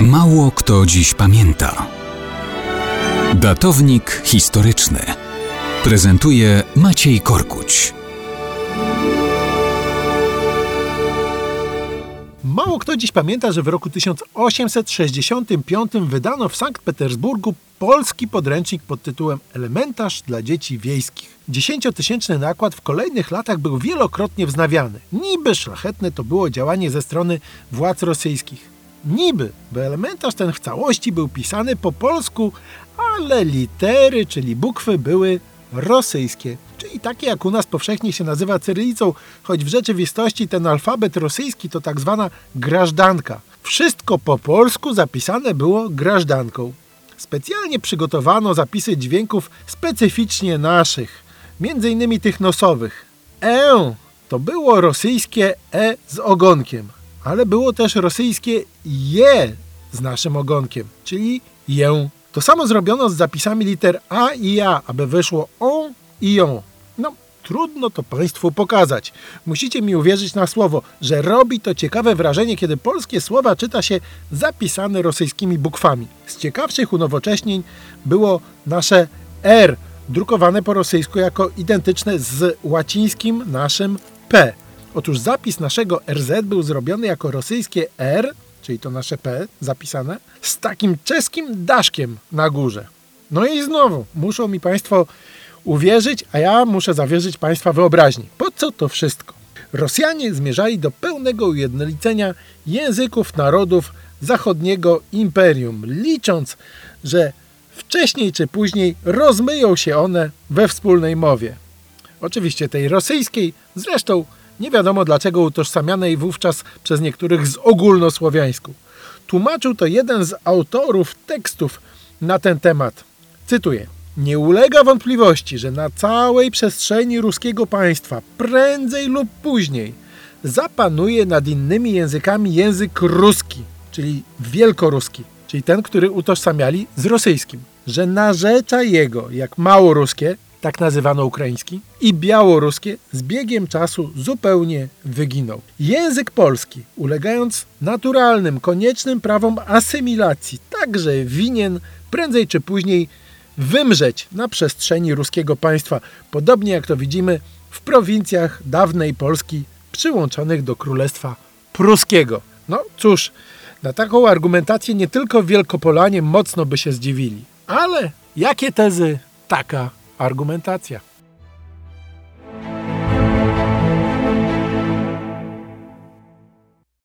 Mało kto dziś pamięta. Datownik historyczny prezentuje Maciej Korkuć. Mało kto dziś pamięta, że w roku 1865 wydano w Sankt Petersburgu polski podręcznik pod tytułem Elementarz dla dzieci wiejskich. Dziesięciotysięczny nakład w kolejnych latach był wielokrotnie wznawiany. Niby szlachetne to było działanie ze strony władz rosyjskich. Niby, bo elementarz ten w całości był pisany po polsku, ale litery, czyli bukwy były rosyjskie, czyli takie jak u nas powszechnie się nazywa cyrylicą, choć w rzeczywistości ten alfabet rosyjski to tak zwana grażdanka. Wszystko po polsku zapisane było grażdanką. Specjalnie przygotowano zapisy dźwięków specyficznie naszych, między innymi tych nosowych. E to było rosyjskie E z ogonkiem, ale było też rosyjskie je z naszym ogonkiem, czyli ję. To samo zrobiono z zapisami liter A i A, aby wyszło on i ją. No, trudno to Państwu pokazać. Musicie mi uwierzyć na słowo, że robi to ciekawe wrażenie, kiedy polskie słowa czyta się zapisane rosyjskimi bukwami. Z ciekawszych unowocześnień było nasze R, drukowane po rosyjsku jako identyczne z łacińskim naszym P. Otóż zapis naszego RZ był zrobiony jako rosyjskie R, czyli to nasze P zapisane, z takim czeskim daszkiem na górze. No i znowu, muszą mi Państwo uwierzyć, a ja muszę zawierzyć Państwa wyobraźni. Po co to wszystko? Rosjanie zmierzali do pełnego ujednolicenia języków narodów zachodniego imperium, licząc, że wcześniej czy później rozmyją się one we wspólnej mowie. Oczywiście tej rosyjskiej, zresztą nie wiadomo dlaczego utożsamianej wówczas przez niektórych z ogólnosłowiańsku. Tłumaczył to jeden z autorów tekstów na ten temat. Cytuję. Nie ulega wątpliwości, że na całej przestrzeni ruskiego państwa prędzej lub później zapanuje nad innymi językami język ruski, czyli wielkoruski, czyli ten, który utożsamiali z rosyjskim. Że narzecza jego, jak małoruskie, tak nazywano ukraiński, i białoruskie z biegiem czasu zupełnie wyginął. Język polski, ulegając naturalnym, koniecznym prawom asymilacji, także winien prędzej czy później wymrzeć na przestrzeni ruskiego państwa, podobnie jak to widzimy w prowincjach dawnej Polski przyłączonych do Królestwa Pruskiego. No cóż, na taką argumentację nie tylko Wielkopolanie mocno by się zdziwili, ale jakie tezy, taka argumentacja.